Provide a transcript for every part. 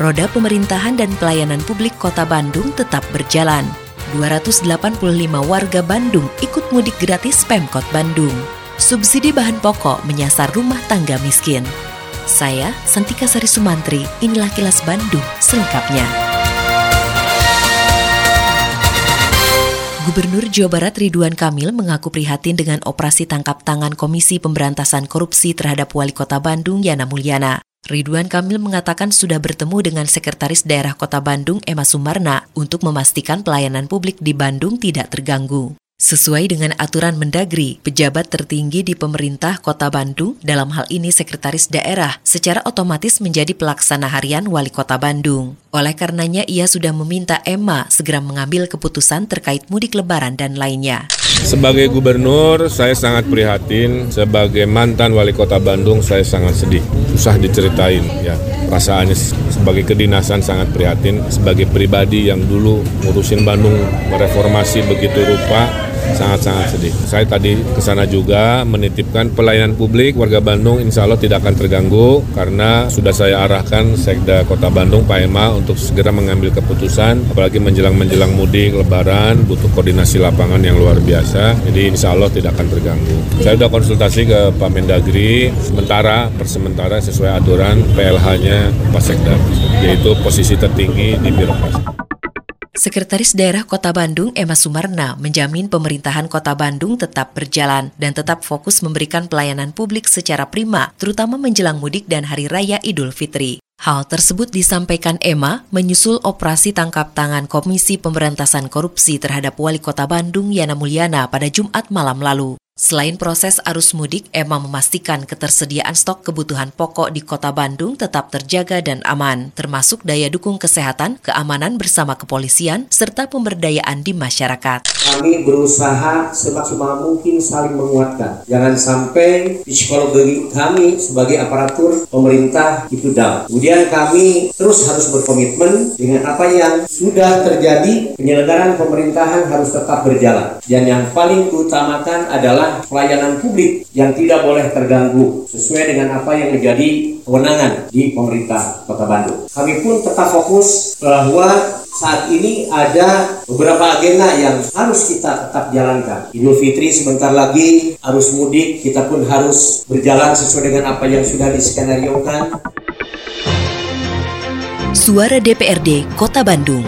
roda pemerintahan dan pelayanan publik Kota Bandung tetap berjalan. 285 warga Bandung ikut mudik gratis Pemkot Bandung. Subsidi bahan pokok menyasar rumah tangga miskin. Saya, Santika Sari Sumantri, inilah kilas Bandung selengkapnya. Gubernur Jawa Barat Ridwan Kamil mengaku prihatin dengan operasi tangkap tangan Komisi Pemberantasan Korupsi terhadap Wali Kota Bandung Yana Mulyana. Ridwan Kamil mengatakan sudah bertemu dengan Sekretaris Daerah Kota Bandung Emma Sumarna untuk memastikan pelayanan publik di Bandung tidak terganggu. Sesuai dengan aturan Mendagri, pejabat tertinggi di pemerintah Kota Bandung, dalam hal ini Sekretaris Daerah, secara otomatis menjadi pelaksana harian Wali Kota Bandung. Oleh karenanya, ia sudah meminta Emma segera mengambil keputusan terkait mudik lebaran dan lainnya. Sebagai gubernur, saya sangat prihatin. Sebagai mantan wali kota Bandung, saya sangat sedih. Susah diceritain ya. Perasaannya sebagai kedinasan sangat prihatin. Sebagai pribadi yang dulu ngurusin Bandung mereformasi begitu rupa, sangat-sangat sedih. Saya tadi ke sana juga menitipkan pelayanan publik warga Bandung insya Allah tidak akan terganggu karena sudah saya arahkan Sekda Kota Bandung Pak Ema untuk segera mengambil keputusan apalagi menjelang-menjelang mudik lebaran butuh koordinasi lapangan yang luar biasa jadi insya Allah tidak akan terganggu. Saya sudah konsultasi ke Pak Mendagri sementara per sementara sesuai aturan PLH-nya Pak Sekda yaitu posisi tertinggi di birokrasi. Sekretaris Daerah Kota Bandung Emma Sumarna menjamin pemerintahan Kota Bandung tetap berjalan dan tetap fokus memberikan pelayanan publik secara prima, terutama menjelang mudik dan Hari Raya Idul Fitri. Hal tersebut disampaikan Emma menyusul operasi tangkap tangan Komisi Pemberantasan Korupsi terhadap Wali Kota Bandung Yana Mulyana pada Jumat malam lalu. Selain proses arus mudik, Emma memastikan ketersediaan stok kebutuhan pokok di kota Bandung tetap terjaga dan aman, termasuk daya dukung kesehatan, keamanan bersama kepolisian, serta pemberdayaan di masyarakat. Kami berusaha semaksimal mungkin saling menguatkan. Jangan sampai psikologi kami sebagai aparatur pemerintah itu down. Kemudian kami terus harus berkomitmen dengan apa yang sudah terjadi, penyelenggaraan pemerintahan harus tetap berjalan. Dan yang paling diutamakan adalah pelayanan publik yang tidak boleh terganggu sesuai dengan apa yang menjadi kewenangan di pemerintah Kota Bandung. Kami pun tetap fokus bahwa saat ini ada beberapa agenda yang harus kita tetap jalankan. Idul Fitri sebentar lagi, arus mudik kita pun harus berjalan sesuai dengan apa yang sudah diskenariokan. Suara DPRD Kota Bandung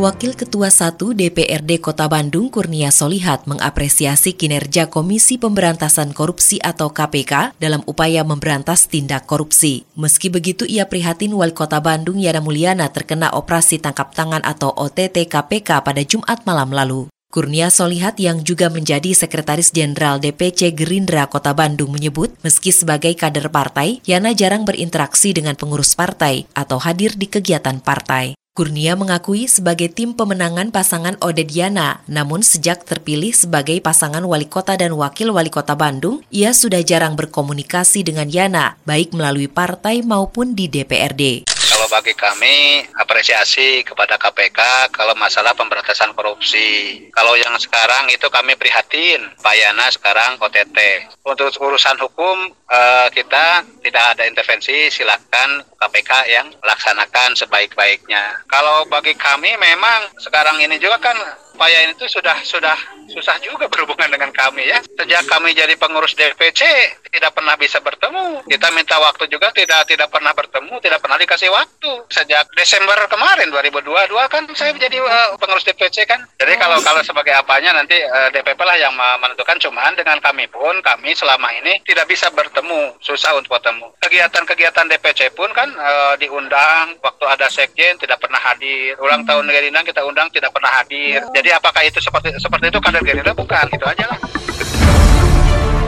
Wakil Ketua 1 DPRD Kota Bandung Kurnia Solihat mengapresiasi kinerja Komisi Pemberantasan Korupsi atau KPK dalam upaya memberantas tindak korupsi. Meski begitu, ia prihatin Wali Kota Bandung Yana Mulyana terkena operasi tangkap tangan atau OTT KPK pada Jumat malam lalu. Kurnia Solihat yang juga menjadi Sekretaris Jenderal DPC Gerindra Kota Bandung menyebut, meski sebagai kader partai, Yana jarang berinteraksi dengan pengurus partai atau hadir di kegiatan partai. Kurnia mengakui sebagai tim pemenangan pasangan Odediana, namun sejak terpilih sebagai pasangan wali kota dan wakil wali kota Bandung, ia sudah jarang berkomunikasi dengan Yana, baik melalui partai maupun di DPRD bagi kami apresiasi kepada KPK kalau masalah pemberantasan korupsi. Kalau yang sekarang itu kami prihatin, Pak Yana sekarang OTT. Untuk urusan hukum eh, kita tidak ada intervensi, silakan KPK yang laksanakan sebaik-baiknya. Kalau bagi kami memang sekarang ini juga kan Pak itu sudah sudah susah juga berhubungan dengan kami ya. Sejak kami jadi pengurus DPC tidak pernah bisa bertemu. Kita minta waktu juga tidak tidak pernah bertemu, tidak pernah dikasih waktu. Sejak Desember kemarin 2022 kan saya menjadi uh, pengurus DPC kan. Jadi kalau kalau sebagai apanya nanti uh, eh, DPP lah yang menentukan. Cuman dengan kami pun kami selama ini tidak bisa bertemu, susah untuk bertemu. Kegiatan-kegiatan DPC pun kan uh, diundang waktu ada sekjen tidak pernah hadir. Ulang tahun Gerindra kita undang tidak pernah hadir. Jadi apakah itu seperti seperti itu kader Gerindra bukan, itu aja lah.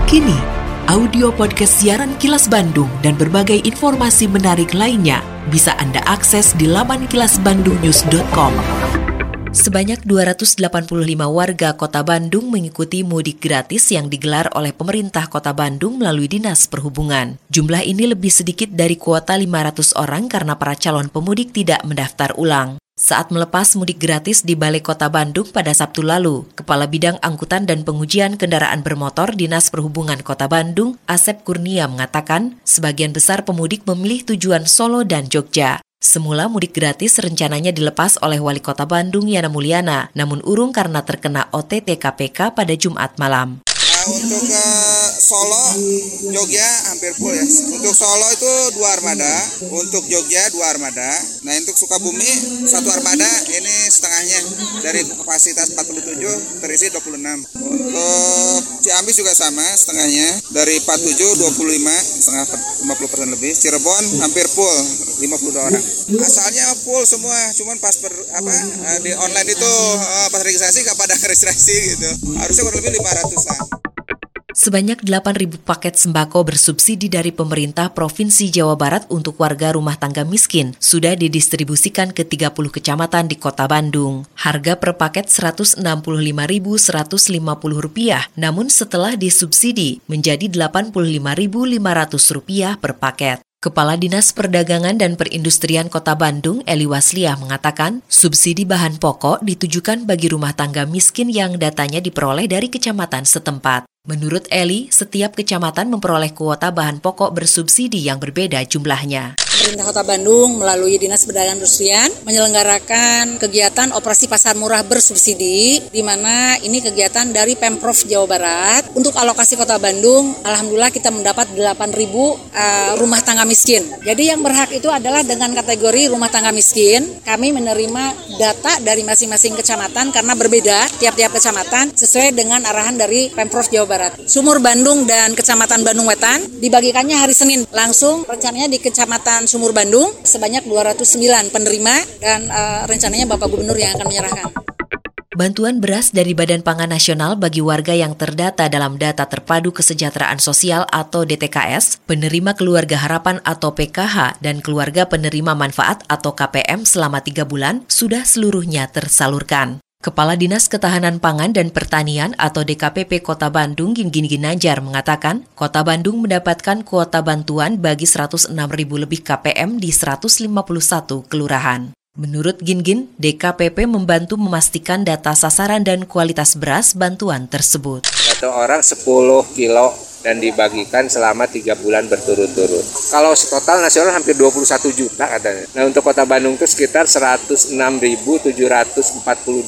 Kini, audio podcast siaran Kilas Bandung dan berbagai informasi menarik lainnya bisa Anda akses di laman kilasbandungnews.com. Sebanyak 285 warga Kota Bandung mengikuti mudik gratis yang digelar oleh pemerintah Kota Bandung melalui Dinas Perhubungan. Jumlah ini lebih sedikit dari kuota 500 orang karena para calon pemudik tidak mendaftar ulang. Saat melepas mudik gratis di Balai Kota Bandung pada Sabtu lalu, Kepala Bidang Angkutan dan Pengujian Kendaraan Bermotor Dinas Perhubungan Kota Bandung, Asep Kurnia mengatakan, sebagian besar pemudik memilih tujuan Solo dan Jogja. Semula mudik gratis rencananya dilepas oleh Wali Kota Bandung Yana Mulyana, namun urung karena terkena OTT KPK pada Jumat malam. Nah, Solo, Jogja hampir full ya. Untuk Solo itu dua armada, untuk Jogja dua armada. Nah untuk Sukabumi satu armada ini setengahnya dari kapasitas 47 terisi 26. Untuk Ciamis juga sama setengahnya dari 47 25 setengah 50 persen lebih. Cirebon hampir full 52 orang. Asalnya full semua, cuman pas per, apa di online itu eh, pas registrasi gak pada registrasi gitu. Harusnya kurang lebih 500 lah. Sebanyak 8.000 paket sembako bersubsidi dari pemerintah Provinsi Jawa Barat untuk warga rumah tangga miskin sudah didistribusikan ke 30 kecamatan di kota Bandung. Harga per paket Rp165.150, namun setelah disubsidi menjadi Rp85.500 per paket. Kepala Dinas Perdagangan dan Perindustrian Kota Bandung, Eli Wasliah, mengatakan subsidi bahan pokok ditujukan bagi rumah tangga miskin yang datanya diperoleh dari kecamatan setempat. Menurut Eli, setiap kecamatan memperoleh kuota bahan pokok bersubsidi yang berbeda jumlahnya. Pemerintah Kota Bandung melalui Dinas Perdagangan Industrian menyelenggarakan kegiatan operasi pasar murah bersubsidi di mana ini kegiatan dari Pemprov Jawa Barat. Untuk alokasi Kota Bandung, alhamdulillah kita mendapat 8.000 uh, rumah tangga miskin. Jadi yang berhak itu adalah dengan kategori rumah tangga miskin. Kami menerima data dari masing-masing kecamatan karena berbeda tiap-tiap kecamatan sesuai dengan arahan dari Pemprov Jawa Barat. Sumur Bandung dan Kecamatan Bandung Wetan dibagikannya hari Senin langsung rencananya di Kecamatan Sumur Bandung sebanyak 209 penerima dan uh, rencananya Bapak Gubernur yang akan menyerahkan. Bantuan beras dari Badan Pangan Nasional bagi warga yang terdata dalam Data Terpadu Kesejahteraan Sosial atau DTKS, penerima keluarga harapan atau PKH, dan keluarga penerima manfaat atau KPM selama tiga bulan sudah seluruhnya tersalurkan. Kepala Dinas Ketahanan Pangan dan Pertanian atau DKPP Kota Bandung Gingin Ginanjar mengatakan, Kota Bandung mendapatkan kuota bantuan bagi 106 ribu lebih KPM di 151 kelurahan. Menurut Gingin, DKPP membantu memastikan data sasaran dan kualitas beras bantuan tersebut. Satu orang 10 kilo dan dibagikan selama tiga bulan berturut-turut. Kalau total nasional hampir 21 juta katanya. Nah untuk kota Bandung itu sekitar 106.742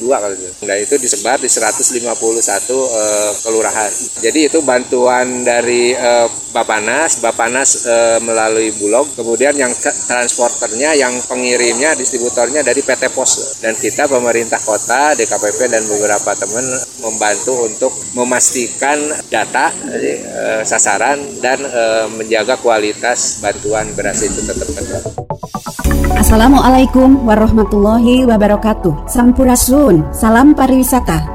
kalau itu. Nah itu disebar di 151 eh, kelurahan. Jadi itu bantuan dari eh, Bapanas, Bapanas eh, melalui Bulog, kemudian yang transporternya, yang pengirimnya, distributornya dari PT Pos. Dan kita pemerintah kota, DKPP dan beberapa teman membantu untuk memastikan data eh, sasaran dan eh, menjaga kualitas bantuan beras itu tetap benar. Assalamualaikum warahmatullahi wabarakatuh. Sampurasun, salam pariwisata.